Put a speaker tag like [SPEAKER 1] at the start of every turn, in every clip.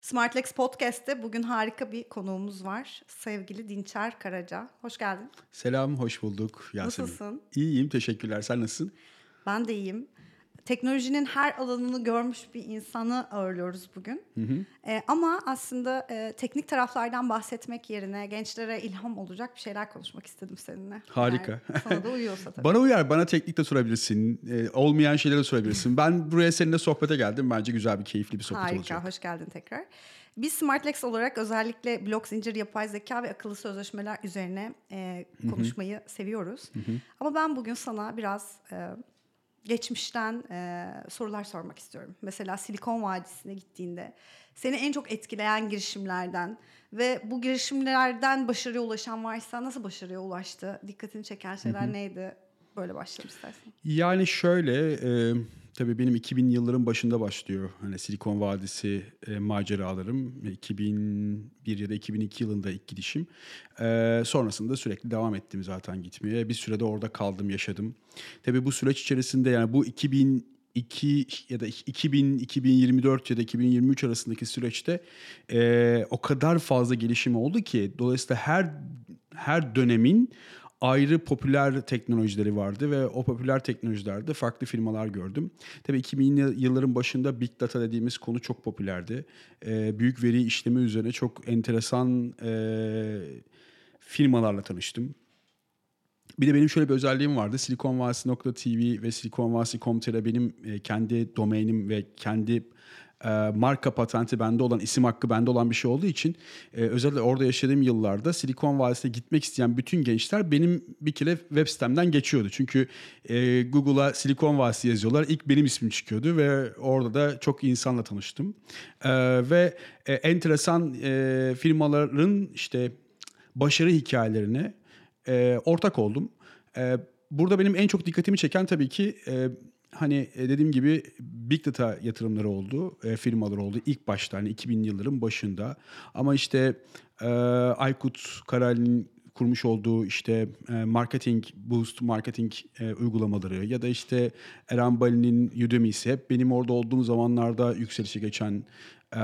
[SPEAKER 1] Smartlex Podcast'te bugün harika bir konuğumuz var. Sevgili Dinçer Karaca. Hoş geldin.
[SPEAKER 2] Selam, hoş bulduk Yasemin.
[SPEAKER 1] Nasılsın?
[SPEAKER 2] İyiyim, teşekkürler. Sen nasılsın?
[SPEAKER 1] Ben de iyiyim. Teknolojinin her alanını görmüş bir insanı ağırlıyoruz bugün. Ee, ama aslında e, teknik taraflardan bahsetmek yerine gençlere ilham olacak bir şeyler konuşmak istedim seninle.
[SPEAKER 2] Harika.
[SPEAKER 1] Yani sana da uyuyorsa tabii.
[SPEAKER 2] Bana uyar, bana teknik de sorabilirsin. Ee, olmayan şeyleri de sorabilirsin. Ben buraya seninle sohbete geldim. Bence güzel bir, keyifli bir sohbet
[SPEAKER 1] Harika,
[SPEAKER 2] olacak.
[SPEAKER 1] hoş geldin tekrar. Biz Smartlex olarak özellikle blok zincir, yapay zeka ve akıllı sözleşmeler üzerine e, konuşmayı seviyoruz. Ama ben bugün sana biraz e, geçmişten e, sorular sormak istiyorum. Mesela Silikon Vadisi'ne gittiğinde seni en çok etkileyen girişimlerden ve bu girişimlerden başarıya ulaşan varsa nasıl başarıya ulaştı? Dikkatini çeken şeyler neydi? Böyle başlayalım istersen.
[SPEAKER 2] Yani şöyle, e, tabii benim 2000 yılların başında başlıyor. Hani Silikon Vadisi e, maceralarım. 2001 ya da 2002 yılında ilk gidişim. E, sonrasında sürekli devam ettim zaten gitmeye. Bir sürede orada kaldım, yaşadım. Tabii bu süreç içerisinde yani bu 2002 ya da 2000 2024 ya da 2023 arasındaki süreçte e, o kadar fazla gelişim oldu ki dolayısıyla her her dönemin ayrı popüler teknolojileri vardı ve o popüler teknolojilerde farklı firmalar gördüm. Tabii 2000'li yılların başında Big Data dediğimiz konu çok popülerdi. Ee, büyük veri işleme üzerine çok enteresan e, firmalarla tanıştım. Bir de benim şöyle bir özelliğim vardı. Silikonvadisi.tv ve Silikonvadisi.com.tr benim e, kendi domainim ve kendi e, marka patenti bende olan, isim hakkı bende olan bir şey olduğu için e, özellikle orada yaşadığım yıllarda Silikon Vadisi'ne gitmek isteyen bütün gençler benim bir kere web sitemden geçiyordu. Çünkü e, Google'a Silikon Vadisi yazıyorlar. İlk benim ismim çıkıyordu ve orada da çok insanla tanıştım. E, ve e, enteresan e, firmaların işte başarı hikayelerine e, ortak oldum. E, burada benim en çok dikkatimi çeken tabii ki e, hani e, dediğim gibi big data yatırımları oldu, e, firmalar oldu ilk başta hani 2000 yılların başında. Ama işte e, Aykut Karal'in kurmuş olduğu işte e, marketing boost marketing e, uygulamaları ya da işte Eren Bali'nin Udemy'si hep benim orada olduğum zamanlarda yükselişe geçen e,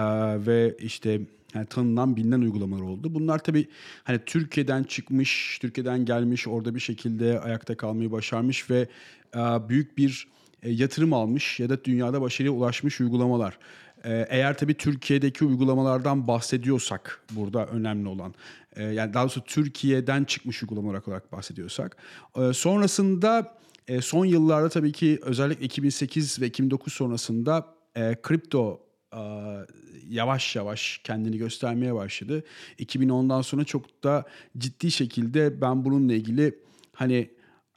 [SPEAKER 2] ve işte yani tanınan bilinen uygulamalar oldu. Bunlar tabii hani Türkiye'den çıkmış, Türkiye'den gelmiş, orada bir şekilde ayakta kalmayı başarmış ve e, büyük bir e, yatırım almış ya da dünyada başarıya ulaşmış uygulamalar. E, eğer tabii Türkiye'deki uygulamalardan bahsediyorsak burada önemli olan e, yani daha doğrusu Türkiye'den çıkmış uygulamalar olarak bahsediyorsak sonrasında son yıllarda tabii ki özellikle 2008 ve 2009 sonrasında kripto yavaş yavaş kendini göstermeye başladı. 2010'dan sonra çok da ciddi şekilde ben bununla ilgili hani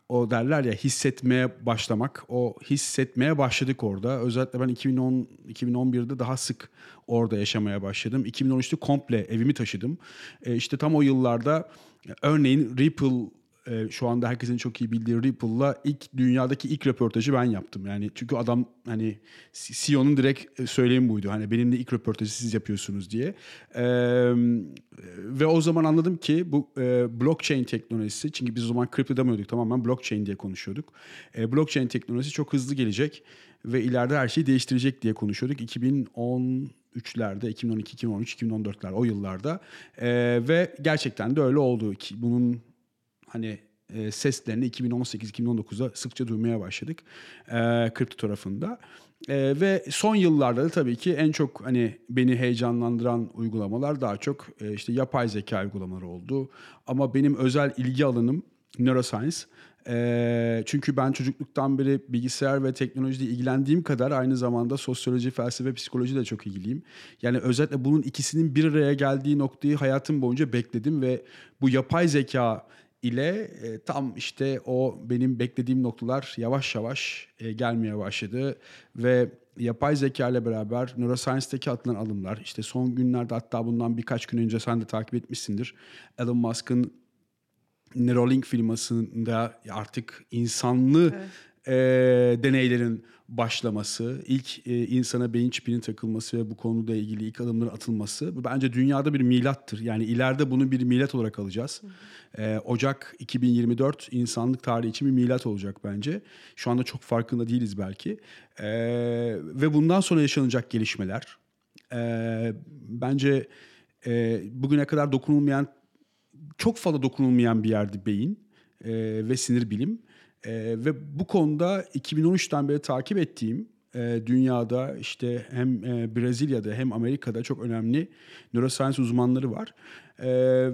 [SPEAKER 2] o derler ya hissetmeye başlamak. O hissetmeye başladık orada. Özellikle ben 2010 2011'de daha sık orada yaşamaya başladım. 2013'te komple evimi taşıdım. E, işte tam o yıllarda örneğin Ripple e, şu anda herkesin çok iyi bildiği Ripple'la ilk dünyadaki ilk röportajı ben yaptım. Yani çünkü adam hani CEO'nun direkt e, söyleyimi buydu. Hani benimle ilk röportajı siz yapıyorsunuz diye. E, ve o zaman anladım ki bu e, blockchain teknolojisi çünkü biz o zaman kripto demiyorduk tamamen blockchain diye konuşuyorduk. E, blockchain teknolojisi çok hızlı gelecek ve ileride her şeyi değiştirecek diye konuşuyorduk. 2010 2003'lerde, 2012, 2013, 2014'ler o yıllarda e, ve gerçekten de öyle oldu ki bunun hani e, seslerini 2018-2019'da sıkça duymaya başladık e, kripto tarafında. E, ve son yıllarda da tabii ki en çok hani beni heyecanlandıran uygulamalar daha çok e, işte yapay zeka uygulamaları oldu. Ama benim özel ilgi alanım neuroscience. E, çünkü ben çocukluktan beri bilgisayar ve teknolojiyle ilgilendiğim kadar aynı zamanda sosyoloji, felsefe, psikoloji de çok ilgiliyim. Yani özellikle bunun ikisinin bir araya geldiği noktayı hayatım boyunca bekledim ve bu yapay zeka ile e, tam işte o benim beklediğim noktalar yavaş yavaş e, gelmeye başladı ve yapay zeka ile beraber neuroscience'deki atılan alımlar işte son günlerde hatta bundan birkaç gün önce sen de takip etmişsindir. Elon Musk'ın Neuralink firmasında artık insanlı. E, deneylerin başlaması, ilk e, insana beyin çipinin takılması ve bu konuda ilgili ilk adımların atılması bence dünyada bir milattır. Yani ileride bunu bir milat olarak alacağız. E, Ocak 2024 insanlık tarihi için bir milat olacak bence. Şu anda çok farkında değiliz belki. E, ve bundan sonra yaşanacak gelişmeler E, bence e, bugüne kadar dokunulmayan, çok fazla dokunulmayan bir yerdi beyin e, ve sinir bilim. E, ve bu konuda 2013'ten beri takip ettiğim e, dünyada işte hem e, Brezilya'da hem Amerika'da çok önemli neuroscience uzmanları var. E,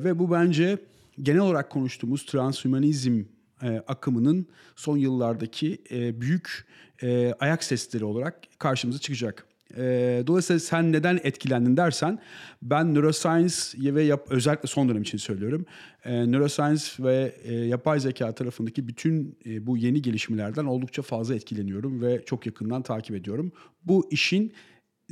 [SPEAKER 2] ve bu bence genel olarak konuştuğumuz transhumanizm e, akımının son yıllardaki e, büyük e, ayak sesleri olarak karşımıza çıkacak. E, dolayısıyla sen neden etkilendin dersen ben neuroscience ve yap, özellikle son dönem için söylüyorum. E, neuroscience ve e, yapay zeka tarafındaki bütün e, bu yeni gelişmelerden oldukça fazla etkileniyorum ve çok yakından takip ediyorum. Bu işin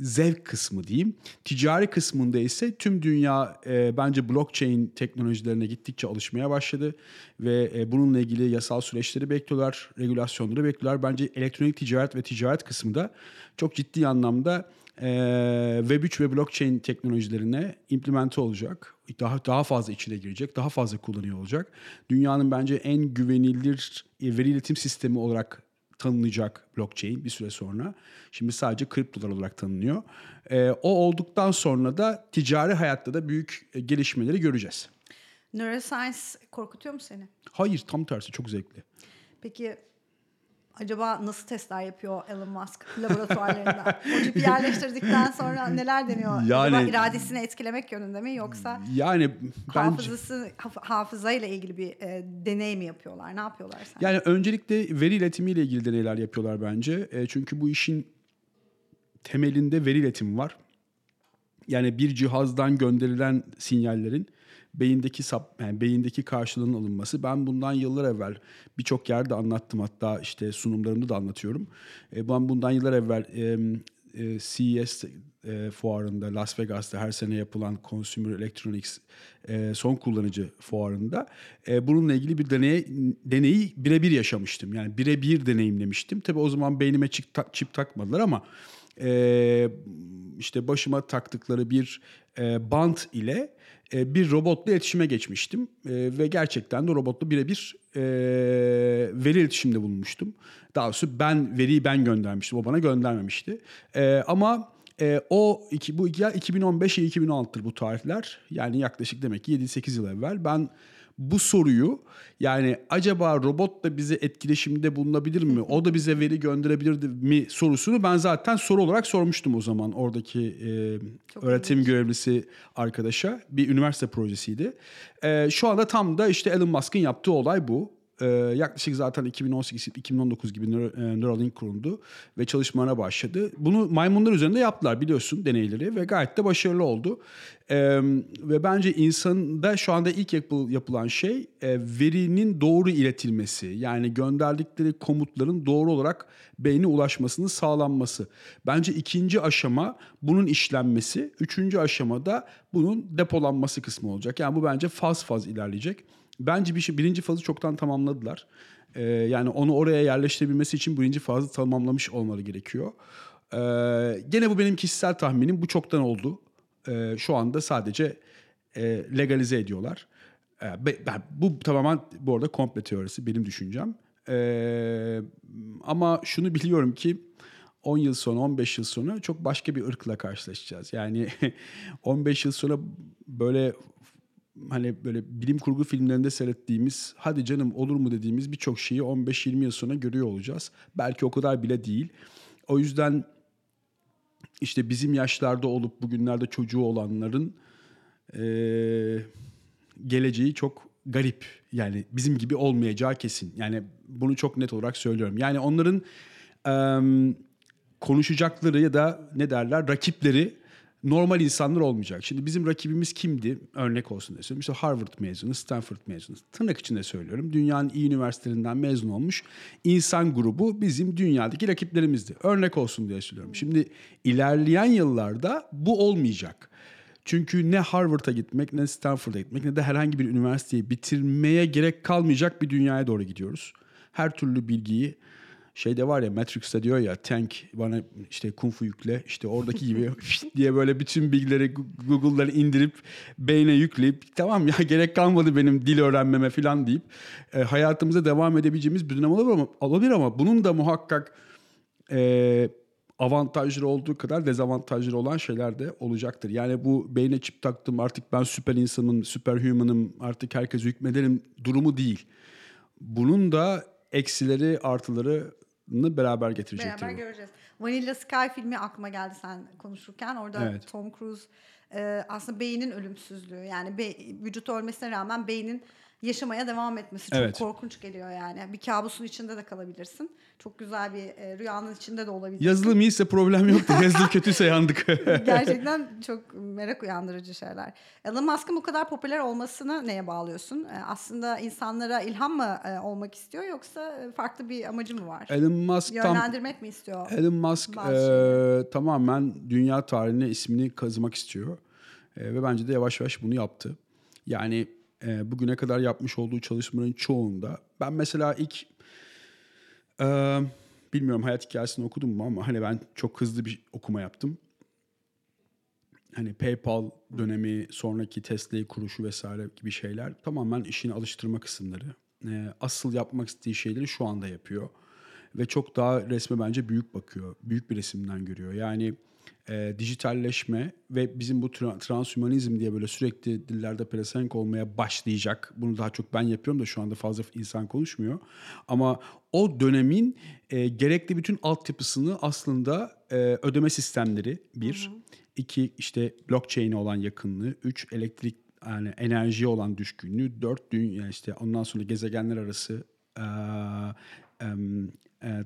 [SPEAKER 2] zevk kısmı diyeyim. Ticari kısmında ise tüm dünya e, bence blockchain teknolojilerine gittikçe alışmaya başladı ve e, bununla ilgili yasal süreçleri bekliyorlar, regülasyonları bekliyorlar. Bence elektronik ticaret ve ticaret kısmında çok ciddi anlamda e, Web3 ve blockchain teknolojilerine implemente olacak. Daha daha fazla içine girecek, daha fazla kullanıyor olacak. Dünyanın bence en güvenilir e, veri iletim sistemi olarak tanınacak blockchain bir süre sonra. Şimdi sadece kriptolar olarak tanınıyor. E, o olduktan sonra da ticari hayatta da büyük e, gelişmeleri göreceğiz.
[SPEAKER 1] Neuroscience korkutuyor mu seni?
[SPEAKER 2] Hayır tam tersi çok zevkli.
[SPEAKER 1] Peki acaba nasıl testler yapıyor Elon Musk laboratuvarlarında? o cipi yerleştirdikten sonra neler deniyor? Yani, acaba iradesini etkilemek yönünde mi yoksa
[SPEAKER 2] yani
[SPEAKER 1] hafızası bence, hafızayla ilgili bir e, deney mi yapıyorlar? Ne yapıyorlar
[SPEAKER 2] sen? Yani öncelikle veri iletimiyle ilgili deneyler yapıyorlar bence. E, çünkü bu işin temelinde veri iletimi var. Yani bir cihazdan gönderilen sinyallerin beyindeki sap, yani beyindeki karşılığının alınması. Ben bundan yıllar evvel birçok yerde anlattım hatta işte sunumlarımda da anlatıyorum. E, ben bundan yıllar evvel e, CES e, fuarında Las Vegas'ta her sene yapılan Consumer Electronics son kullanıcı fuarında e, bununla ilgili bir deney, deneyi birebir yaşamıştım. Yani birebir deneyimlemiştim. Tabii o zaman beynime çip, tak, çip takmadılar ama e, işte başıma taktıkları bir e, bant ile e, bir robotla iletişime geçmiştim e, ve gerçekten de robotla birebir e, veri iletişimde bulunmuştum. Daha doğrusu ben veriyi ben göndermiştim, o bana göndermemişti. E, ama e, o iki, bu ya 2015 ya 2016'tır bu tarihler. Yani yaklaşık demek ki 7-8 yıl evvel ben bu soruyu yani acaba robot da bize etkileşimde bulunabilir mi? O da bize veri gönderebilir mi sorusunu ben zaten soru olarak sormuştum o zaman oradaki e, öğretim ilginç. görevlisi arkadaşa. Bir üniversite projesiydi. E, şu anda tam da işte Elon Musk'ın yaptığı olay bu e, yaklaşık zaten 2018-2019 gibi e, Neuralink kuruldu ve çalışmalarına başladı. Bunu maymunlar üzerinde yaptılar biliyorsun deneyleri ve gayet de başarılı oldu. E, ve bence insanda şu anda ilk yapı, yapılan şey e, verinin doğru iletilmesi. Yani gönderdikleri komutların doğru olarak beyne ulaşmasının sağlanması. Bence ikinci aşama bunun işlenmesi. Üçüncü aşamada bunun depolanması kısmı olacak. Yani bu bence faz faz ilerleyecek. Bence bir şey, birinci fazı çoktan tamamladılar. Ee, yani onu oraya yerleştirebilmesi için birinci fazı tamamlamış olmaları gerekiyor. Ee, gene bu benim kişisel tahminim. Bu çoktan oldu. Ee, şu anda sadece e, legalize ediyorlar. Ee, ben, bu tamamen bu arada komple teorisi benim düşüncem. Ee, ama şunu biliyorum ki 10 yıl sonra 15 yıl sonra çok başka bir ırkla karşılaşacağız. Yani 15 yıl sonra böyle hani böyle bilim kurgu filmlerinde seyrettiğimiz hadi canım olur mu dediğimiz birçok şeyi 15-20 yıl sonra görüyor olacağız. Belki o kadar bile değil. O yüzden işte bizim yaşlarda olup bugünlerde çocuğu olanların e, geleceği çok garip. Yani bizim gibi olmayacağı kesin. Yani bunu çok net olarak söylüyorum. Yani onların e, konuşacakları ya da ne derler rakipleri normal insanlar olmayacak. Şimdi bizim rakibimiz kimdi? Örnek olsun diye söylüyorum. İşte Harvard mezunu, Stanford mezunu. Tırnak içinde söylüyorum. Dünyanın iyi üniversitelerinden mezun olmuş insan grubu bizim dünyadaki rakiplerimizdi. Örnek olsun diye söylüyorum. Şimdi ilerleyen yıllarda bu olmayacak. Çünkü ne Harvard'a gitmek ne Stanford'a gitmek ne de herhangi bir üniversiteyi bitirmeye gerek kalmayacak bir dünyaya doğru gidiyoruz. Her türlü bilgiyi şeyde var ya Matrix'te diyor ya tank bana işte kung fu yükle işte oradaki gibi diye böyle bütün bilgileri Google'dan indirip beyne yükleyip tamam ya gerek kalmadı benim dil öğrenmeme falan deyip e, hayatımıza devam edebileceğimiz bir dönem olabilir ama, olabilir ama bunun da muhakkak e, avantajları olduğu kadar dezavantajları olan şeyler de olacaktır. Yani bu beyne çip taktım artık ben süper insanım, süper humanım artık herkes hükmederim durumu değil. Bunun da eksileri artılarını beraber getirecektir.
[SPEAKER 1] Beraber göreceğiz. Vanilla Sky filmi aklıma geldi sen konuşurken. Orada
[SPEAKER 2] Evet.
[SPEAKER 1] Tom Cruise e, aslında beynin ölümsüzlüğü yani be, vücut ölmesine rağmen beynin yaşamaya devam etmesi çok
[SPEAKER 2] Evet.
[SPEAKER 1] korkunç geliyor yani. Bir kabusun içinde de kalabilirsin. Çok güzel bir e, rüyanın içinde de olabilirsin.
[SPEAKER 2] Yazılım iyiyse problem yoktu. Yazılım kötüyse yandık.
[SPEAKER 1] Gerçekten çok merak uyandırıcı şeyler. Elon Musk'ın bu kadar popüler olmasını neye bağlıyorsun? E, Aslında insanlara ilham mı e, olmak istiyor yoksa e, farklı bir amacı mı var?
[SPEAKER 2] Elon Musk tam
[SPEAKER 1] Yönlendirmek mi istiyor?
[SPEAKER 2] Elon Musk e, tamamen dünya tarihine ismini kazımak istiyor. E, ve bence de yavaş yavaş bunu yaptı. Yani e, bugüne kadar yapmış olduğu çalışmaların çoğunda ben mesela ilk e, bilmiyorum hayat hikayesini okudum mu ama hani ben çok hızlı bir okuma yaptım. Hani PayPal dönemi, sonraki Tesla'yı kuruşu vesaire gibi şeyler tamamen işini alıştırma kısımları. E, asıl yapmak istediği şeyleri şu anda yapıyor ve çok daha resme bence büyük bakıyor. Büyük bir resimden görüyor. Yani e, dijitalleşme ve bizim bu tra- transhümanizm diye böyle sürekli dillerde pelesenk olmaya başlayacak. Bunu daha çok ben yapıyorum da şu anda fazla insan konuşmuyor. Ama o dönemin e, gerekli bütün altyapısını aslında e, ödeme sistemleri bir, iki işte blockchain'e olan yakınlığı, üç elektrik yani enerjiye olan düşkünlüğü, dört dünya işte ondan sonra gezegenler arası e, e,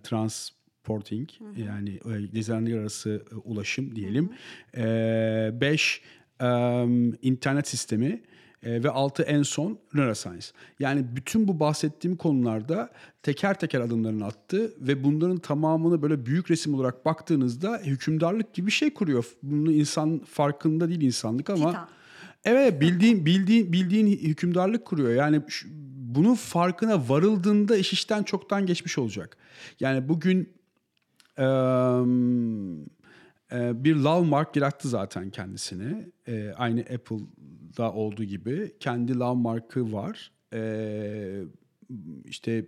[SPEAKER 2] transporting yani e, gezegenler arası e, ulaşım diyelim. E, beş em, internet sistemi e, ve altı en son neuroscience. Yani bütün bu bahsettiğim konularda teker teker adımlarını attı ve bunların tamamını böyle büyük resim olarak baktığınızda hükümdarlık gibi bir şey kuruyor. Bunu insan farkında değil insanlık ama
[SPEAKER 1] Titan.
[SPEAKER 2] Evet bildiğin bildiğin bildiğin hükümdarlık kuruyor. Yani şu- bunun farkına varıldığında iş işten çoktan geçmiş olacak. Yani bugün e, bir love mark yarattı zaten kendisine. E, aynı Apple'da olduğu gibi kendi love markı var. İşte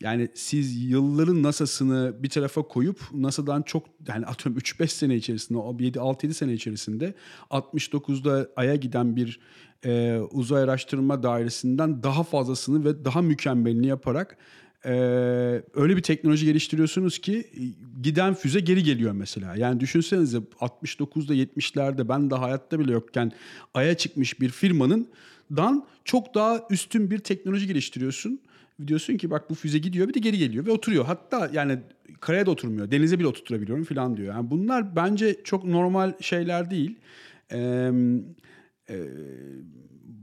[SPEAKER 2] yani siz yılların NASA'sını bir tarafa koyup NASA'dan çok yani atıyorum 3-5 sene içerisinde o 7-6-7 sene içerisinde 69'da Ay'a giden bir e, uzay araştırma dairesinden daha fazlasını ve daha mükemmelini yaparak e, öyle bir teknoloji geliştiriyorsunuz ki e, giden füze geri geliyor mesela. Yani düşünsenize 69'da 70'lerde ben de hayatta bile yokken Ay'a çıkmış bir firmanın dan çok daha üstün bir teknoloji geliştiriyorsun. Diyorsun ki bak bu füze gidiyor bir de geri geliyor ve oturuyor. Hatta yani karaya da oturmuyor. Denize bile oturtabiliyorum falan diyor. Yani bunlar bence çok normal şeyler değil. Ee, e,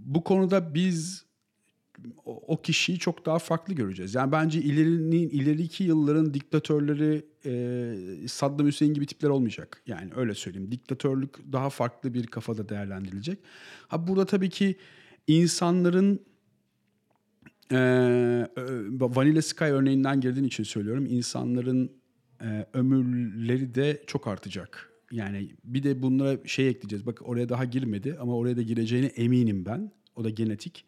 [SPEAKER 2] bu konuda biz o, kişiyi çok daha farklı göreceğiz. Yani bence ilerinin ileriki yılların diktatörleri e, Saddam Hüseyin gibi tipler olmayacak. Yani öyle söyleyeyim. Diktatörlük daha farklı bir kafada değerlendirilecek. Ha burada tabii ki insanların e, ö- Vanilla Sky örneğinden girdiğin için söylüyorum. İnsanların e, ömürleri de çok artacak. Yani bir de bunlara şey ekleyeceğiz. Bak oraya daha girmedi ama oraya da gireceğine eminim ben. O da genetik.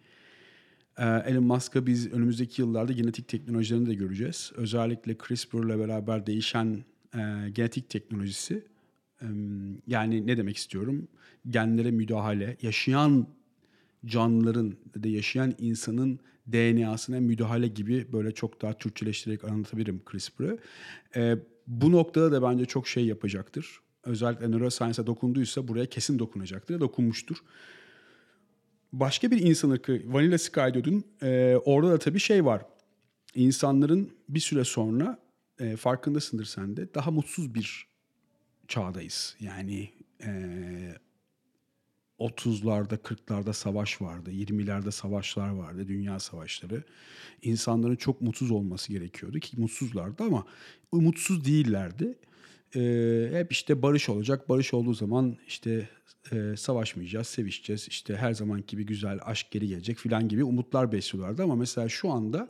[SPEAKER 2] Ee, Elon Musk'a biz önümüzdeki yıllarda genetik teknolojilerini de göreceğiz. Özellikle CRISPR'la beraber değişen e, genetik teknolojisi. Ee, yani ne demek istiyorum? Genlere müdahale, yaşayan canlıların da yaşayan insanın DNA'sına müdahale gibi böyle çok daha Türkçeleştirerek anlatabilirim CRISPR'ı. Ee, bu noktada da bence çok şey yapacaktır. Özellikle neuroscience'a dokunduysa buraya kesin dokunacaktır. Dokunmuştur başka bir insan ırkı Vanilla Sky diyordun. Ee, orada da tabii şey var. İnsanların bir süre sonra e, farkındasındır sen de daha mutsuz bir çağdayız. Yani e, 30'larda 40'larda savaş vardı. 20'lerde savaşlar vardı. Dünya savaşları. İnsanların çok mutsuz olması gerekiyordu ki mutsuzlardı ama umutsuz değillerdi. Ee, hep işte barış olacak. Barış olduğu zaman işte e, savaşmayacağız, sevişeceğiz. İşte her zamanki gibi güzel aşk geri gelecek filan gibi umutlar besliyorlardı. Ama mesela şu anda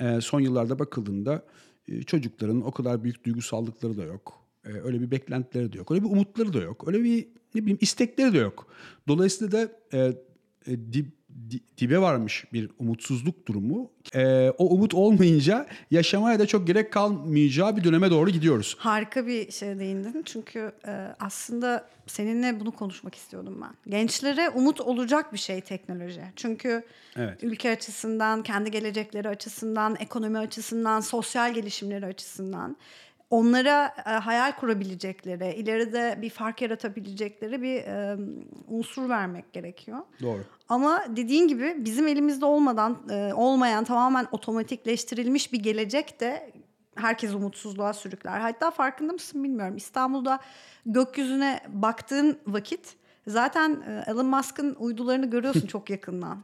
[SPEAKER 2] e, son yıllarda bakıldığında e, çocukların o kadar büyük duygusallıkları da yok. E, öyle bir beklentileri de yok. Öyle bir umutları da yok. Öyle bir ne bileyim istekleri de yok. Dolayısıyla da e, e, di- di- dibe varmış bir umutsuzluk durumu. Ee, o umut olmayınca yaşamaya da çok gerek kalmayacağı bir döneme doğru gidiyoruz.
[SPEAKER 1] Harika bir şey değindin. Çünkü e, aslında seninle bunu konuşmak istiyordum ben. Gençlere umut olacak bir şey teknoloji. Çünkü
[SPEAKER 2] Evet.
[SPEAKER 1] ülke açısından, kendi gelecekleri açısından, ekonomi açısından, sosyal gelişimleri açısından onlara e, hayal kurabilecekleri, ileride bir fark yaratabilecekleri bir e, unsur vermek gerekiyor.
[SPEAKER 2] Doğru.
[SPEAKER 1] Ama dediğin gibi bizim elimizde olmadan e, olmayan tamamen otomatikleştirilmiş bir gelecek de herkes umutsuzluğa sürükler. Hatta farkında mısın bilmiyorum. İstanbul'da gökyüzüne baktığın vakit zaten e, Elon Musk'ın uydularını görüyorsun çok yakından.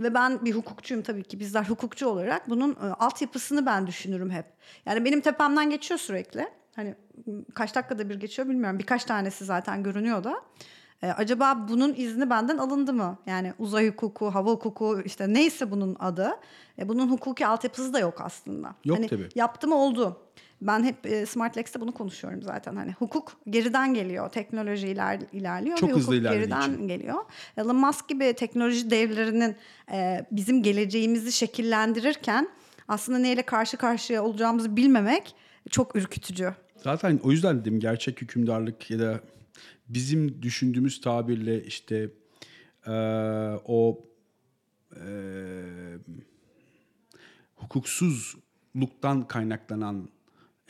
[SPEAKER 1] Ve ben bir hukukçuyum tabii ki bizler hukukçu olarak bunun e, altyapısını ben düşünürüm hep. Yani benim tepemden geçiyor sürekli. Hani kaç dakikada bir geçiyor bilmiyorum. Birkaç tanesi zaten görünüyor da. E, acaba bunun izni benden alındı mı? Yani uzay hukuku, hava hukuku işte neyse bunun adı. E, bunun hukuki altyapısı da yok aslında.
[SPEAKER 2] Yok
[SPEAKER 1] hani
[SPEAKER 2] tabii.
[SPEAKER 1] Yaptı mı oldu. Ben hep e, Smart Lex'te bunu konuşuyorum zaten. Hani hukuk geriden geliyor, teknoloji iler, ilerliyor
[SPEAKER 2] Çok
[SPEAKER 1] ve
[SPEAKER 2] hızlı
[SPEAKER 1] hukuk geriden
[SPEAKER 2] için.
[SPEAKER 1] geliyor. Elon Musk gibi teknoloji devlerinin e, bizim geleceğimizi şekillendirirken aslında neyle karşı karşıya olacağımızı bilmemek çok ürkütücü.
[SPEAKER 2] Zaten o yüzden dedim gerçek hükümdarlık ya da bizim düşündüğümüz tabirle işte eee, o eee, hukuksuzluktan kaynaklanan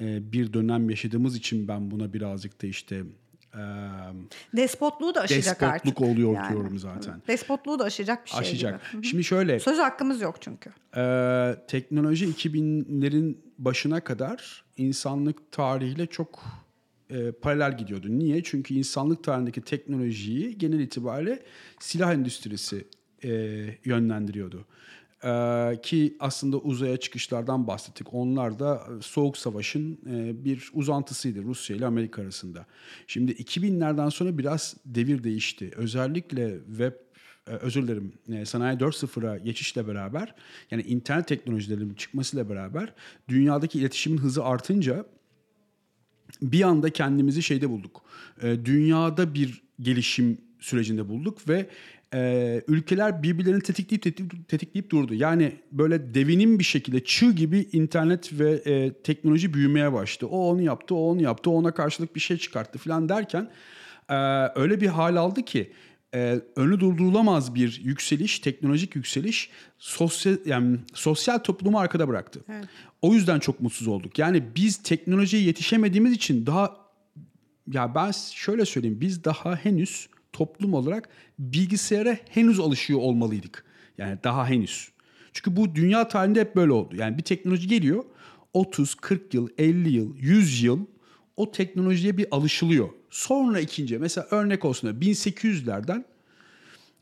[SPEAKER 2] eee, bir dönem yaşadığımız için ben buna birazcık da işte eee,
[SPEAKER 1] Despotluğu da aşacak artık.
[SPEAKER 2] Despotluk oluyor diyorum zaten.
[SPEAKER 1] Despotluğu da aşacak bir şey
[SPEAKER 2] aşacak.
[SPEAKER 1] gibi.
[SPEAKER 2] Şimdi şöyle
[SPEAKER 1] Söz hakkımız yok çünkü.
[SPEAKER 2] Ee, teknoloji 2000'lerin başına kadar insanlık tarihiyle çok e, paralel gidiyordu. Niye? Çünkü insanlık tarihindeki teknolojiyi genel itibariyle silah endüstrisi e, yönlendiriyordu. Ee, ki aslında uzaya çıkışlardan bahsettik. Onlar da e, Soğuk Savaş'ın e, bir uzantısıydı Rusya ile Amerika arasında. Şimdi 2000'lerden sonra biraz devir değişti. Özellikle web e, özür dilerim e, sanayi 4.0'a geçişle beraber yani internet teknolojilerinin çıkmasıyla beraber dünyadaki iletişimin hızı artınca bir anda kendimizi şeyde bulduk. Dünyada bir gelişim sürecinde bulduk ve e, ülkeler birbirlerini tetikleyip, tetikleyip tetikleyip durdu. Yani böyle devinin bir şekilde çığ gibi internet ve e, teknoloji büyümeye başladı. O onu yaptı, o onu yaptı, ona karşılık bir şey çıkarttı falan derken e, öyle bir hal aldı ki e, önü durdurulamaz bir yükseliş, teknolojik yükseliş sosyal yani sosyal toplumu arkada bıraktı. O yüzden çok mutsuz olduk. Yani biz teknolojiye yetişemediğimiz için daha ya ben şöyle söyleyeyim biz daha henüz toplum olarak bilgisayara henüz alışıyor olmalıydık. Yani daha henüz. Çünkü bu dünya tarihinde hep böyle oldu. Yani bir teknoloji geliyor 30, 40 yıl, 50 yıl, 100 yıl o teknolojiye bir alışılıyor. Sonra ikinci mesela örnek olsun 1800'lerden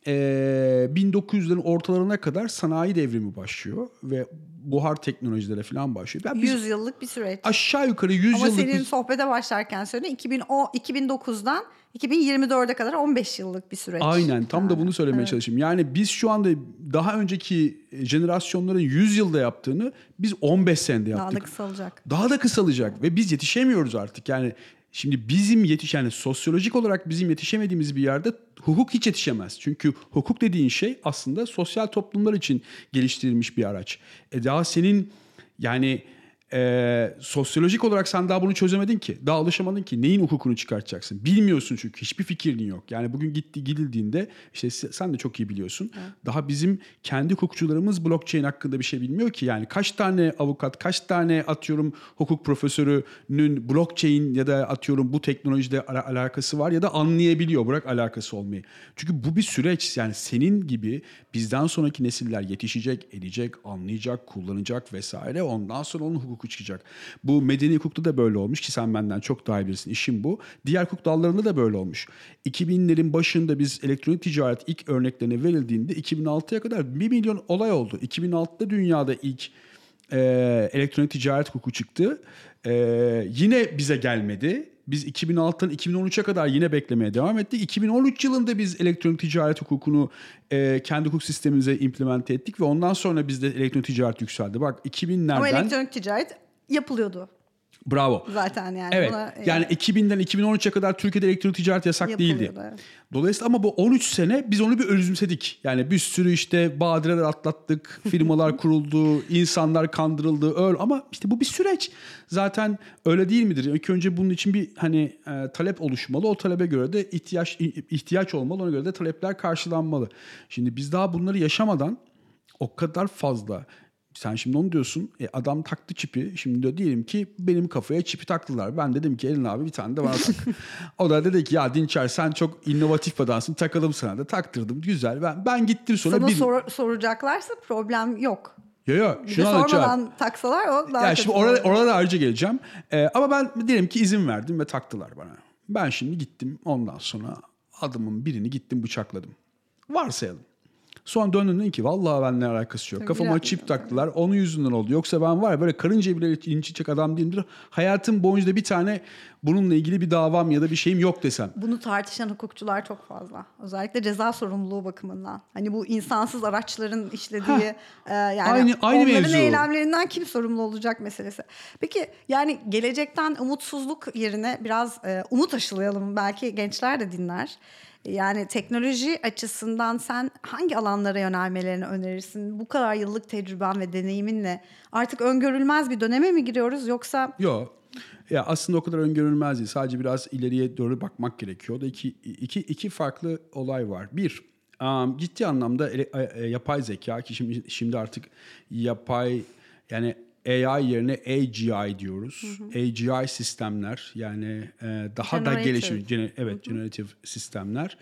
[SPEAKER 2] eee 1900'lerin ortalarına kadar sanayi devrimi başlıyor ve buhar teknolojilere falan başlıyor. Yani biz
[SPEAKER 1] 100 yıllık bir süreç.
[SPEAKER 2] aşağı yukarı 100
[SPEAKER 1] Ama
[SPEAKER 2] yıllık
[SPEAKER 1] senin
[SPEAKER 2] bir-
[SPEAKER 1] sohbete başlarken söyledin 2010, 2009'dan 2024'e kadar 15 yıllık bir süreç.
[SPEAKER 2] Aynen tam da bunu söylemeye
[SPEAKER 1] evet.
[SPEAKER 2] çalışayım. Yani biz şu anda daha önceki jenerasyonların 100 yılda yaptığını biz 15 senede
[SPEAKER 1] Daha da
[SPEAKER 2] yaptık.
[SPEAKER 1] kısalacak.
[SPEAKER 2] Daha da kısalacak ve biz yetişemiyoruz artık. Yani şimdi bizim yetiş yani sosyolojik olarak bizim yetişemediğimiz bir yerde hukuk hiç yetişemez. Çünkü hukuk dediğin şey aslında sosyal toplumlar için geliştirilmiş bir araç. E daha senin yani e, sosyolojik olarak sen daha bunu çözemedin ki. Daha alışamadın ki. Neyin hukukunu çıkartacaksın? Bilmiyorsun çünkü. Hiçbir fikrin yok. Yani bugün gitti gidildiğinde işte se- sen de çok iyi biliyorsun. Daha bizim kendi hukukçularımız blockchain hakkında bir şey bilmiyor ki. Yani kaç tane avukat, kaç tane atıyorum hukuk profesörünün blockchain ya da atıyorum bu teknolojide ala- alakası var ya da anlayabiliyor. Bırak alakası olmayı. Çünkü bu bir süreç. Yani senin gibi bizden sonraki nesiller yetişecek, edecek, anlayacak, kullanacak vesaire. Ondan sonra onun hukuku çıkacak. Bu medeni hukukta da böyle olmuş ki sen benden çok daha iyi bilirsin. İşim bu. Diğer hukuk dallarında da böyle olmuş. 2000'lerin başında biz elektronik ticaret ilk örneklerine verildiğinde 2006'ya kadar 1 milyon olay oldu. 2006'da dünyada ilk e, elektronik ticaret hukuku çıktı. E, yine bize gelmedi. Biz 2006'dan 2013'e kadar yine beklemeye devam ettik. 2013 yılında biz elektronik ticaret hukukunu e, kendi hukuk sistemimize implemente ettik ve ondan sonra bizde elektronik ticaret yükseldi. Bak 2000'lerden
[SPEAKER 1] Ama elektronik ticaret yapılıyordu.
[SPEAKER 2] Bravo.
[SPEAKER 1] Zaten yani.
[SPEAKER 2] Evet.
[SPEAKER 1] Buna,
[SPEAKER 2] yani 2000'den 2013'e kadar Türkiye'de elektronik ticaret yasak değildi.
[SPEAKER 1] evet.
[SPEAKER 2] Dolayısıyla ama bu 13 sene biz onu bir özümsedik. Yani bir sürü işte badireler atlattık, firmalar kuruldu, insanlar kandırıldı, öyle ama işte bu bir süreç. Zaten öyle değil midir? İlk önce bunun için bir hani e, talep oluşmalı. O talebe göre de ihtiyaç ihtiyaç olmalı. Ona göre de talepler karşılanmalı. Şimdi biz daha bunları yaşamadan o kadar fazla sen şimdi onu diyorsun. E, adam taktı çipi. Şimdi de diyelim ki benim kafaya çipi taktılar. Ben dedim ki Elin abi bir tane de bana tak. o da dedi ki ya Dinçer sen çok inovatif adamsın. Takalım sana da. Taktırdım. Güzel. Ben, ben gittim sonra.
[SPEAKER 1] Sana
[SPEAKER 2] bir...
[SPEAKER 1] sor, soracaklarsa problem yok.
[SPEAKER 2] Yo yo. Şunu anlatacağım.
[SPEAKER 1] taksalar o daha
[SPEAKER 2] Ya
[SPEAKER 1] kötü
[SPEAKER 2] şimdi orada, orada da ayrıca geleceğim. Ee, ama ben diyelim ki izin verdim ve taktılar bana. Ben şimdi gittim ondan sonra adamın birini gittim bıçakladım. Varsayalım. Sonra döndüm dedim ki vallahi benimle alakası yok.
[SPEAKER 1] Tabii,
[SPEAKER 2] Kafama çip taktılar. Onun yüzünden oldu. Yoksa ben var ya böyle karınca bile incitecek adam değilimdir. Hayatım boyunca bir tane bununla ilgili bir davam ya da bir şeyim yok desem.
[SPEAKER 1] Bunu tartışan hukukçular çok fazla. Özellikle ceza sorumluluğu bakımından. Hani bu insansız araçların işlediği e, yani
[SPEAKER 2] Aynı- aynı
[SPEAKER 1] onların
[SPEAKER 2] mevzu.
[SPEAKER 1] eylemlerinden kim sorumlu olacak meselesi. Peki yani gelecekten umutsuzluk yerine biraz e, umut aşılayalım. Belki gençler de dinler. Yani teknoloji açısından sen hangi alanlara yönelmelerini önerirsin? Bu kadar yıllık tecrüben ve deneyiminle artık öngörülmez bir döneme mi giriyoruz yoksa
[SPEAKER 2] Yok. Ya aslında o kadar öngörülmez değil. Sadece biraz ileriye doğru bakmak gerekiyor. Da iki, iki, iki farklı olay var. Bir, um, ciddi anlamda ele- e, yapay zeka ki şimdi, şimdi artık yapay yani AI yerine AGI diyoruz. AGI sistemler yani e, daha da
[SPEAKER 1] Generative.
[SPEAKER 2] gelişmiş gene- evet generative sistemler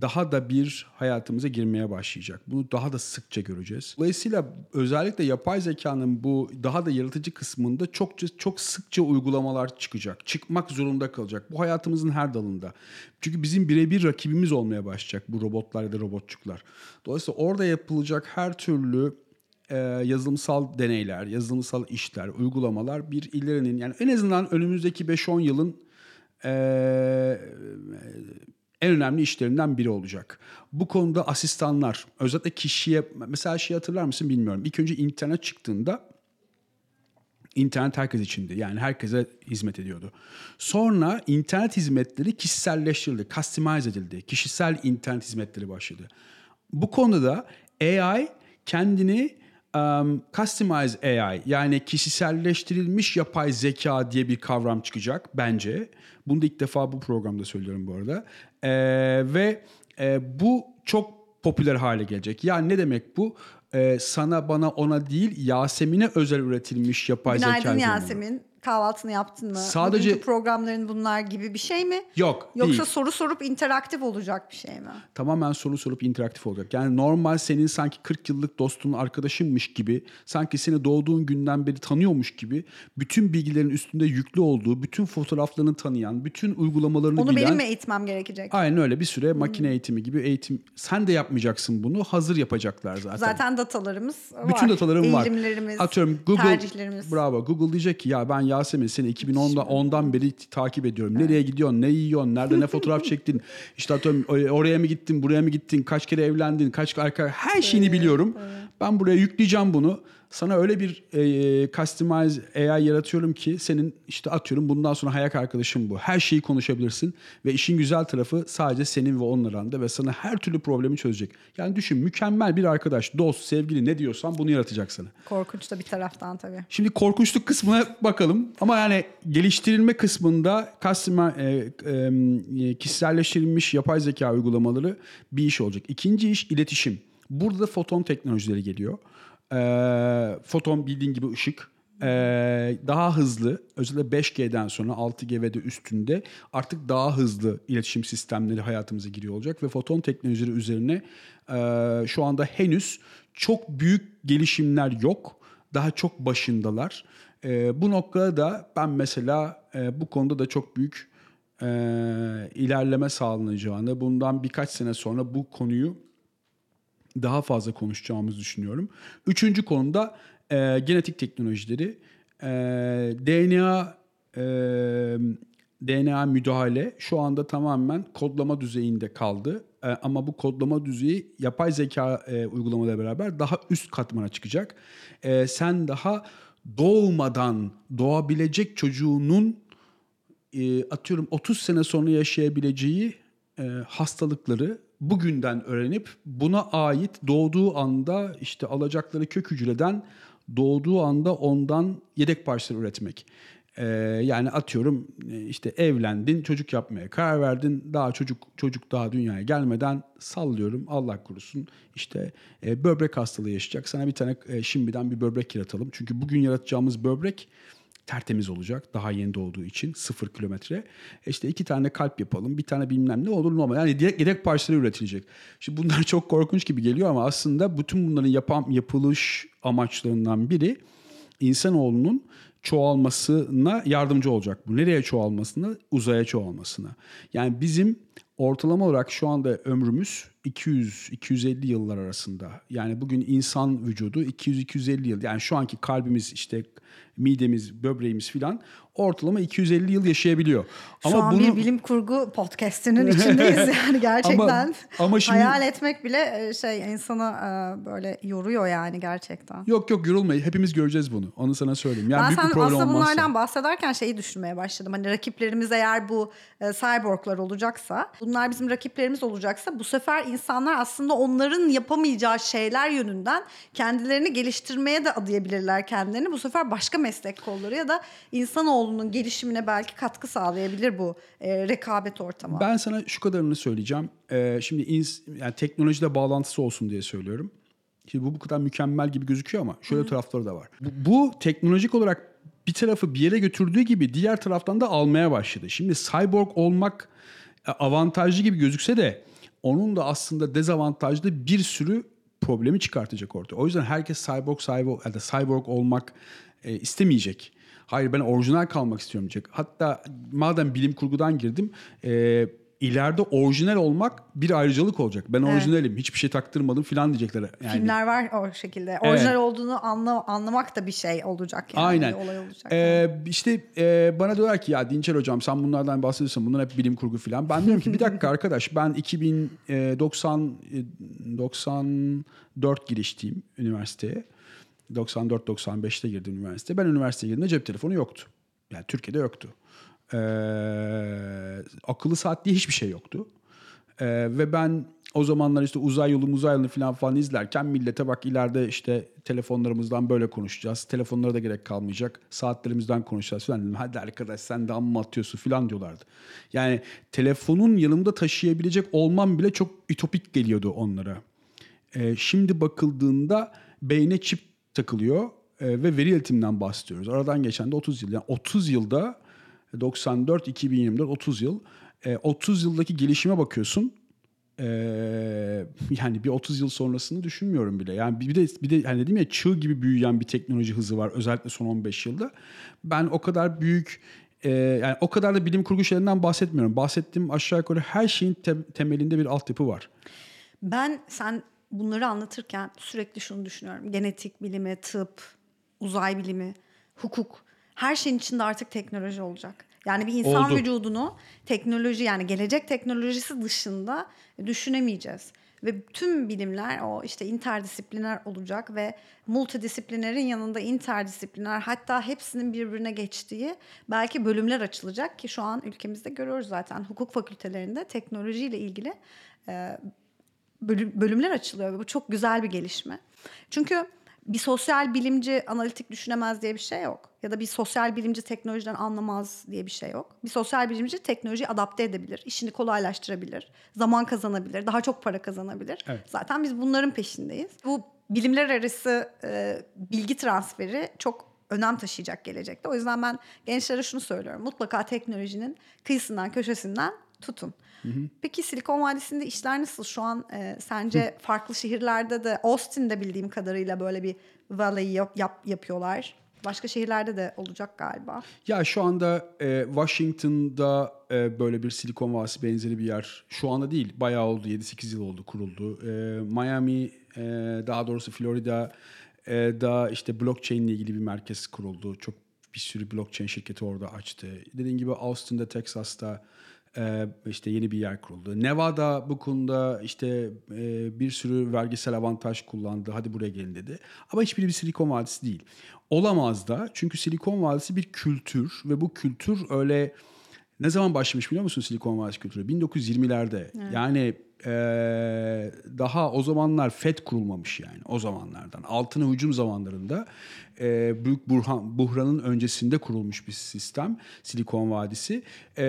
[SPEAKER 2] daha da bir hayatımıza girmeye başlayacak. Bunu daha da sıkça göreceğiz. Dolayısıyla özellikle yapay zekanın bu daha da yaratıcı kısmında çok çok sıkça uygulamalar çıkacak. Çıkmak zorunda kalacak. Bu hayatımızın her dalında. Çünkü bizim birebir rakibimiz olmaya başlayacak bu robotlar ya da robotçuklar. Dolayısıyla orada yapılacak her türlü e, yazılımsal deneyler, yazılımsal işler, uygulamalar bir ilerinin yani en azından önümüzdeki 5-10 yılın e, en önemli işlerinden biri olacak. Bu konuda asistanlar, özellikle kişiye, mesela şey hatırlar mısın bilmiyorum. İlk önce internet çıktığında internet herkes içindi. Yani herkese hizmet ediyordu. Sonra internet hizmetleri kişiselleştirildi, customize edildi. Kişisel internet hizmetleri başladı. Bu konuda AI kendini um, customize AI yani kişiselleştirilmiş yapay zeka diye bir kavram çıkacak bence. Bunu da ilk defa bu programda söylüyorum bu arada. Ee, ve e, bu çok popüler hale gelecek. Yani ne demek bu? Ee, sana bana ona değil Yasemin'e özel üretilmiş yapay zeka.
[SPEAKER 1] Günaydın. Yasemin. Kahvaltını yaptın mı?
[SPEAKER 2] Sadece-
[SPEAKER 1] Bugünkü programların bunlar gibi bir şey mi?
[SPEAKER 2] Yok
[SPEAKER 1] Yoksa
[SPEAKER 2] değil.
[SPEAKER 1] soru sorup interaktif olacak bir şey mi?
[SPEAKER 2] Tamamen soru sorup interaktif olacak. Yani normal senin sanki 40 yıllık dostun arkadaşınmış gibi, sanki seni doğduğun günden beri tanıyormuş gibi bütün bilgilerin üstünde yüklü olduğu, bütün fotoğraflarını tanıyan, bütün uygulamalarını
[SPEAKER 1] Onu
[SPEAKER 2] bilen...
[SPEAKER 1] benim mi eğitmem gerekecek?
[SPEAKER 2] Aynen öyle bir süre makine eğitimi gibi eğitim. Sen de yapmayacaksın bunu. Hazır yapacaklar zaten.
[SPEAKER 1] Zaten datalarımız var.
[SPEAKER 2] Bütün datalarım var.
[SPEAKER 1] Eğilimlerimiz,
[SPEAKER 2] Atıyorum Google
[SPEAKER 1] tercihlerimiz.
[SPEAKER 2] Bravo. Google diyecek ki ya ben Yasemin seni 2010'da ondan beri takip ediyorum. Nereye gidiyorsun? Ne yiyorsun? Nerede ne fotoğraf çektin? İşte atıyorum oraya mı gittin? Buraya mı gittin? Kaç kere evlendin? Kaç arka her şeyini biliyorum. Ben buraya yükleyeceğim bunu. Sana öyle bir e, customize AI yaratıyorum ki senin işte atıyorum bundan sonra hayat arkadaşın bu. Her şeyi konuşabilirsin ve işin güzel tarafı sadece senin ve onun aranda ve sana her türlü problemi çözecek. Yani düşün mükemmel bir arkadaş, dost, sevgili ne diyorsan bunu yaratacak sana.
[SPEAKER 1] Korkunç da bir taraftan tabii.
[SPEAKER 2] Şimdi korkunçluk kısmına bakalım. Ama yani geliştirilme kısmında customer, e, e, kişiselleştirilmiş yapay zeka uygulamaları bir iş olacak. İkinci iş iletişim. Burada da foton teknolojileri geliyor. E, foton bildiğin gibi ışık. E, daha hızlı özellikle 5G'den sonra 6G ve de üstünde artık daha hızlı iletişim sistemleri hayatımıza giriyor olacak ve foton teknolojileri üzerine e, şu anda henüz çok büyük gelişimler yok daha çok başındalar. Ee, bu noktada da ben mesela e, bu konuda da çok büyük e, ilerleme sağlanacağını, bundan birkaç sene sonra bu konuyu daha fazla konuşacağımızı düşünüyorum. Üçüncü konuda e, genetik teknolojileri, e, DNA e, DNA müdahale şu anda tamamen kodlama düzeyinde kaldı. E, ama bu kodlama düzeyi yapay zeka e, uygulamalarıyla beraber daha üst katmana çıkacak. E, sen daha doğmadan doğabilecek çocuğunun e, atıyorum 30 sene sonra yaşayabileceği e, hastalıkları bugünden öğrenip buna ait doğduğu anda işte alacakları kök hücreden doğduğu anda ondan yedek parçalar üretmek. Ee, yani atıyorum e, işte evlendin, çocuk yapmaya karar verdin. Daha çocuk çocuk daha dünyaya gelmeden sallıyorum Allah korusun işte e, böbrek hastalığı yaşayacak. Sana bir tane e, şimdiden bir böbrek yaratalım. Çünkü bugün yaratacağımız böbrek tertemiz olacak. Daha yeni doğduğu için sıfır kilometre. E işte iki tane kalp yapalım, bir tane bilmem ne olur normal. Yani yedek, yedek parçaları üretilecek. Şimdi bunlar çok korkunç gibi geliyor ama aslında bütün bunların yapan, yapılış amaçlarından biri insanoğlunun çoğalmasına yardımcı olacak bu. Nereye çoğalmasına? Uzaya çoğalmasına. Yani bizim ortalama olarak şu anda ömrümüz 200-250 yıllar arasında. Yani bugün insan vücudu 200-250 yıl. Yani şu anki kalbimiz işte midemiz, böbreğimiz filan ortalama 250 yıl yaşayabiliyor.
[SPEAKER 1] Şu ama an bunu... bir bilim kurgu podcast'inin içindeyiz yani gerçekten. ama, ama şimdi... Hayal etmek bile e, şey insana e, böyle yoruyor yani gerçekten.
[SPEAKER 2] Yok yok yorulmayın. Hepimiz göreceğiz bunu. Onu sana söyleyeyim. Yani
[SPEAKER 1] ben sen aslında olmazsa... bunlardan bahsederken şeyi düşünmeye başladım. Hani rakiplerimiz eğer bu e, cyborglar olacaksa, bunlar bizim rakiplerimiz olacaksa bu sefer insanlar aslında onların yapamayacağı şeyler yönünden kendilerini geliştirmeye de adayabilirler kendilerini. Bu sefer başka meslek kolları ya da insanoğlunun gelişimine belki katkı sağlayabilir bu e, rekabet ortamı.
[SPEAKER 2] Ben sana şu kadarını söyleyeceğim. E, şimdi ins, yani teknolojide bağlantısı olsun diye söylüyorum. Şimdi bu bu kadar mükemmel gibi gözüküyor ama şöyle Hı. tarafları da var. Bu, bu teknolojik olarak bir tarafı bir yere götürdüğü gibi diğer taraftan da almaya başladı. Şimdi cyborg olmak e, avantajlı gibi gözükse de onun da aslında dezavantajlı bir sürü problemi çıkartacak ortaya. O yüzden herkes cyborg cyborg ya da cyborg olmak e, istemeyecek. Hayır ben orijinal kalmak istiyorum diyecek. Hatta madem bilim kurgudan girdim e, ileride orijinal olmak bir ayrıcalık olacak. Ben evet. orijinalim, hiçbir şey taktırmadım falan diyecekler. Yani.
[SPEAKER 1] Filmler var o şekilde. Orijinal evet. olduğunu anla, anlamak da bir şey olacak yani.
[SPEAKER 2] Aynen.
[SPEAKER 1] Bir olay olacak.
[SPEAKER 2] Ee, yani. İşte e, bana diyorlar ki ya Dinçer hocam sen bunlardan bahsediyorsun. Bunlar hep bilim kurgu falan. Ben diyorum ki bir dakika arkadaş ben 2090 94 e, girişteyim üniversiteye. 94-95'te girdim üniversiteye. Ben üniversiteye girdiğimde cep telefonu yoktu. Yani Türkiye'de yoktu. Ee, akıllı saat diye hiçbir şey yoktu. Ee, ve ben o zamanlar işte uzay yolu uzay yolu falan falan izlerken millete bak ileride işte telefonlarımızdan böyle konuşacağız. Telefonlara da gerek kalmayacak. Saatlerimizden konuşacağız falan dedim. Hadi arkadaş sen de amma atıyorsun falan diyorlardı. Yani telefonun yanımda taşıyabilecek olmam bile çok ütopik geliyordu onlara. Ee, şimdi bakıldığında beyne çip takılıyor e, ve veri iletiminden bahsediyoruz. Aradan geçen de 30 yıl. Yani 30 yılda 94, 2024, 30 yıl. E, 30 yıldaki gelişime bakıyorsun. E, yani bir 30 yıl sonrasını düşünmüyorum bile. Yani bir de bir de hani dedim ya çığ gibi büyüyen bir teknoloji hızı var özellikle son 15 yılda. Ben o kadar büyük e, yani o kadar da bilim kurgu şeylerinden bahsetmiyorum. Bahsettiğim aşağı yukarı her şeyin te- temelinde bir altyapı var.
[SPEAKER 1] Ben sen bunları anlatırken sürekli şunu düşünüyorum. Genetik bilimi, tıp, uzay bilimi, hukuk her şeyin içinde artık teknoloji olacak. Yani bir insan Oldu. vücudunu teknoloji yani gelecek teknolojisi dışında düşünemeyeceğiz. Ve tüm bilimler o işte interdisipliner olacak ve multidisiplinerin yanında interdisipliner hatta hepsinin birbirine geçtiği belki bölümler açılacak ki şu an ülkemizde görüyoruz zaten hukuk fakültelerinde teknolojiyle ilgili bölümler açılıyor ve bu çok güzel bir gelişme. Çünkü bir sosyal bilimci analitik düşünemez diye bir şey yok. Ya da bir sosyal bilimci teknolojiden anlamaz diye bir şey yok. Bir sosyal bilimci teknolojiyi adapte edebilir, işini kolaylaştırabilir, zaman kazanabilir, daha çok para kazanabilir. Evet. Zaten biz bunların peşindeyiz. Bu bilimler arası e, bilgi transferi çok önem taşıyacak gelecekte. O yüzden ben gençlere şunu söylüyorum. Mutlaka teknolojinin kıyısından, köşesinden tutun. Hı hı. Peki Silikon Vadisi'nde işler nasıl? Şu an e, sence hı. farklı şehirlerde de Austin'de bildiğim kadarıyla böyle bir valley yap, yap, yapıyorlar. Başka şehirlerde de olacak galiba.
[SPEAKER 2] Ya şu anda e, Washington'da e, böyle bir Silikon Vadisi benzeri bir yer. Şu anda değil, bayağı oldu. 7-8 yıl oldu kuruldu. E, Miami, e, daha doğrusu Florida e, da işte blockchain ile ilgili bir merkez kuruldu. Çok bir sürü blockchain şirketi orada açtı. Dediğim gibi Austin'da, Texas'ta e, işte yeni bir yer kuruldu. Nevada bu konuda işte e, bir sürü vergisel avantaj kullandı. Hadi buraya gelin dedi. Ama hiçbiri bir Silikon Vadisi değil. Olamaz da çünkü Silikon Vadisi bir kültür ve bu kültür öyle ne zaman başlamış biliyor musun Silikon Vadisi kültürü? 1920'lerde. Yani e, daha o zamanlar FED kurulmamış yani o zamanlardan. Altına hücum zamanlarında e, büyük burhan, buhranın öncesinde kurulmuş bir sistem Silikon Vadisi. E,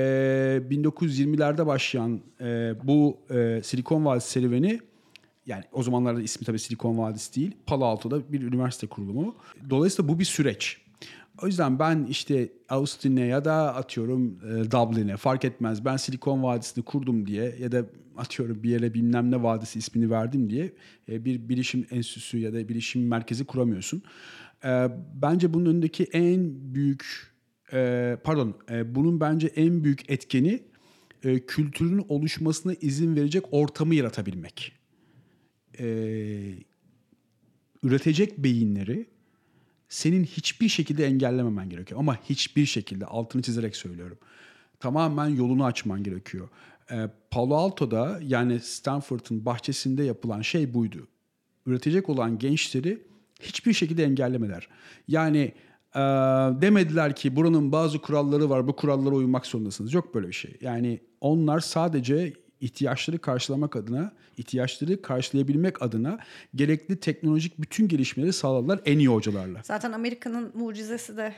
[SPEAKER 2] 1920'lerde başlayan e, bu e, Silikon Vadisi serüveni yani o zamanlarda ismi tabii Silikon Vadisi değil. Palo Alto'da bir üniversite kurulumu. Dolayısıyla bu bir süreç. O yüzden ben işte Austin'e ya da atıyorum e, Dublin'e fark etmez. Ben Silikon Vadisi'ni kurdum diye ya da atıyorum bir yere bilmem ne vadisi ismini verdim diye e, bir bilişim enstitüsü ya da bilişim merkezi kuramıyorsun. E, bence bunun önündeki en büyük pardon bunun bence en büyük etkeni kültürün oluşmasına izin verecek ortamı yaratabilmek. Üretecek beyinleri senin hiçbir şekilde engellememen gerekiyor. Ama hiçbir şekilde altını çizerek söylüyorum. Tamamen yolunu açman gerekiyor. E, Palo Alto'da yani Stanford'ın bahçesinde yapılan şey buydu. Üretecek olan gençleri hiçbir şekilde engellemediler. Yani e, demediler ki buranın bazı kuralları var bu kurallara uymak zorundasınız. Yok böyle bir şey. Yani onlar sadece ihtiyaçları karşılamak adına, ihtiyaçları karşılayabilmek adına gerekli teknolojik bütün gelişmeleri sağladılar en iyi hocalarla.
[SPEAKER 1] Zaten Amerika'nın mucizesi de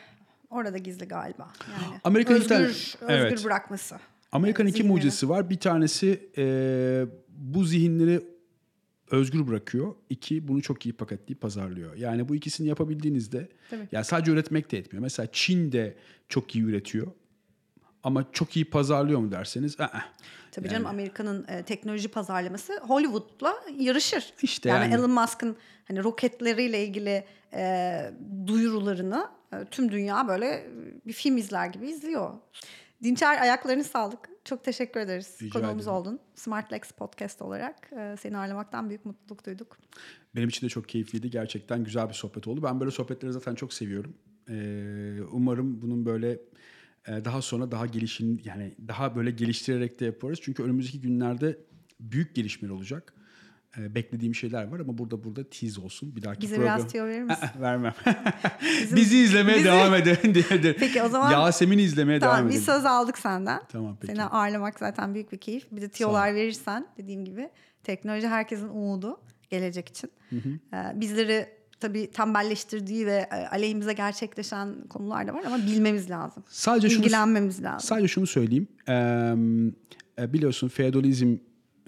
[SPEAKER 1] orada gizli galiba. Yani
[SPEAKER 2] Amerika
[SPEAKER 1] özgür, özgür
[SPEAKER 2] evet.
[SPEAKER 1] bırakması.
[SPEAKER 2] Amerika'nın iki mucizesi var. Bir tanesi e, bu zihinleri özgür bırakıyor. İki bunu çok iyi paketleyip pazarlıyor. Yani bu ikisini yapabildiğinizde
[SPEAKER 1] Tabii.
[SPEAKER 2] yani sadece üretmek de yetmiyor. Mesela Çin de çok iyi üretiyor. Ama çok iyi pazarlıyor mu derseniz ı-ı.
[SPEAKER 1] Tabii canım Amerika'nın e, teknoloji pazarlaması Hollywood'la yarışır.
[SPEAKER 2] İşte
[SPEAKER 1] yani,
[SPEAKER 2] yani.
[SPEAKER 1] Elon Musk'ın hani roketleriyle ilgili e, duyurularını e, tüm dünya böyle bir film izler gibi izliyor. Dinçer ayaklarını sağlık. Çok teşekkür ederiz.
[SPEAKER 2] Rica
[SPEAKER 1] Konuğumuz
[SPEAKER 2] ederim.
[SPEAKER 1] oldun. Smartlex Podcast olarak e, seni ağırlamaktan büyük mutluluk duyduk.
[SPEAKER 2] Benim için de çok keyifliydi. Gerçekten güzel bir sohbet oldu. Ben böyle sohbetleri zaten çok seviyorum. Ee, umarım bunun böyle e, daha sonra daha gelişin yani daha böyle geliştirerek de yaparız. Çünkü önümüzdeki günlerde büyük gelişmeler olacak. Ee, beklediğim şeyler var ama burada burada tease olsun. Bir dahaki
[SPEAKER 1] Bize
[SPEAKER 2] program...
[SPEAKER 1] biraz tüyo verir misin?
[SPEAKER 2] Vermem. Bizi izlemeye
[SPEAKER 1] Bizi-
[SPEAKER 2] devam edin diye.
[SPEAKER 1] Peki, o zaman-
[SPEAKER 2] Yasemin'i izlemeye
[SPEAKER 1] Tamam
[SPEAKER 2] devam
[SPEAKER 1] bir
[SPEAKER 2] edin.
[SPEAKER 1] söz aldık senden.
[SPEAKER 2] Tamam, peki.
[SPEAKER 1] Seni ağırlamak zaten büyük bir keyif. Bir de tiyolar verirsen dediğim gibi teknoloji herkesin umudu gelecek için. Ee, bizleri tabii tembelleştirdiği ve e, aleyhimize gerçekleşen konular da var ama bilmemiz lazım.
[SPEAKER 2] Sadece şunu
[SPEAKER 1] İlgilenmemiz lazım.
[SPEAKER 2] Sadece şunu söyleyeyim. Ee, biliyorsun feodalizm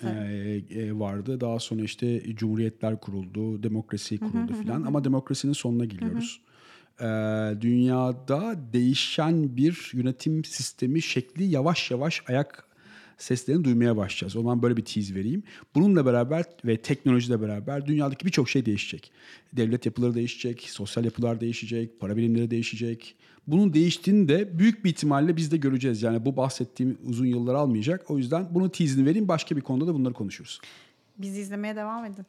[SPEAKER 2] e, e, vardı. Daha sonra işte cumhuriyetler kuruldu, demokrasi kuruldu filan. Ama demokrasinin sonuna geliyoruz. Ee, dünyada değişen bir yönetim sistemi şekli yavaş yavaş ayak seslerini duymaya başlayacağız. O zaman böyle bir tease vereyim. Bununla beraber ve teknolojiyle beraber dünyadaki birçok şey değişecek. Devlet yapıları değişecek, sosyal yapılar değişecek, para birimleri değişecek. Bunun değiştiğini de büyük bir ihtimalle biz de göreceğiz. Yani bu bahsettiğim uzun yıllar almayacak. O yüzden bunu tease'ini vereyim. Başka bir konuda da bunları konuşuruz.
[SPEAKER 1] Bizi izlemeye devam edin.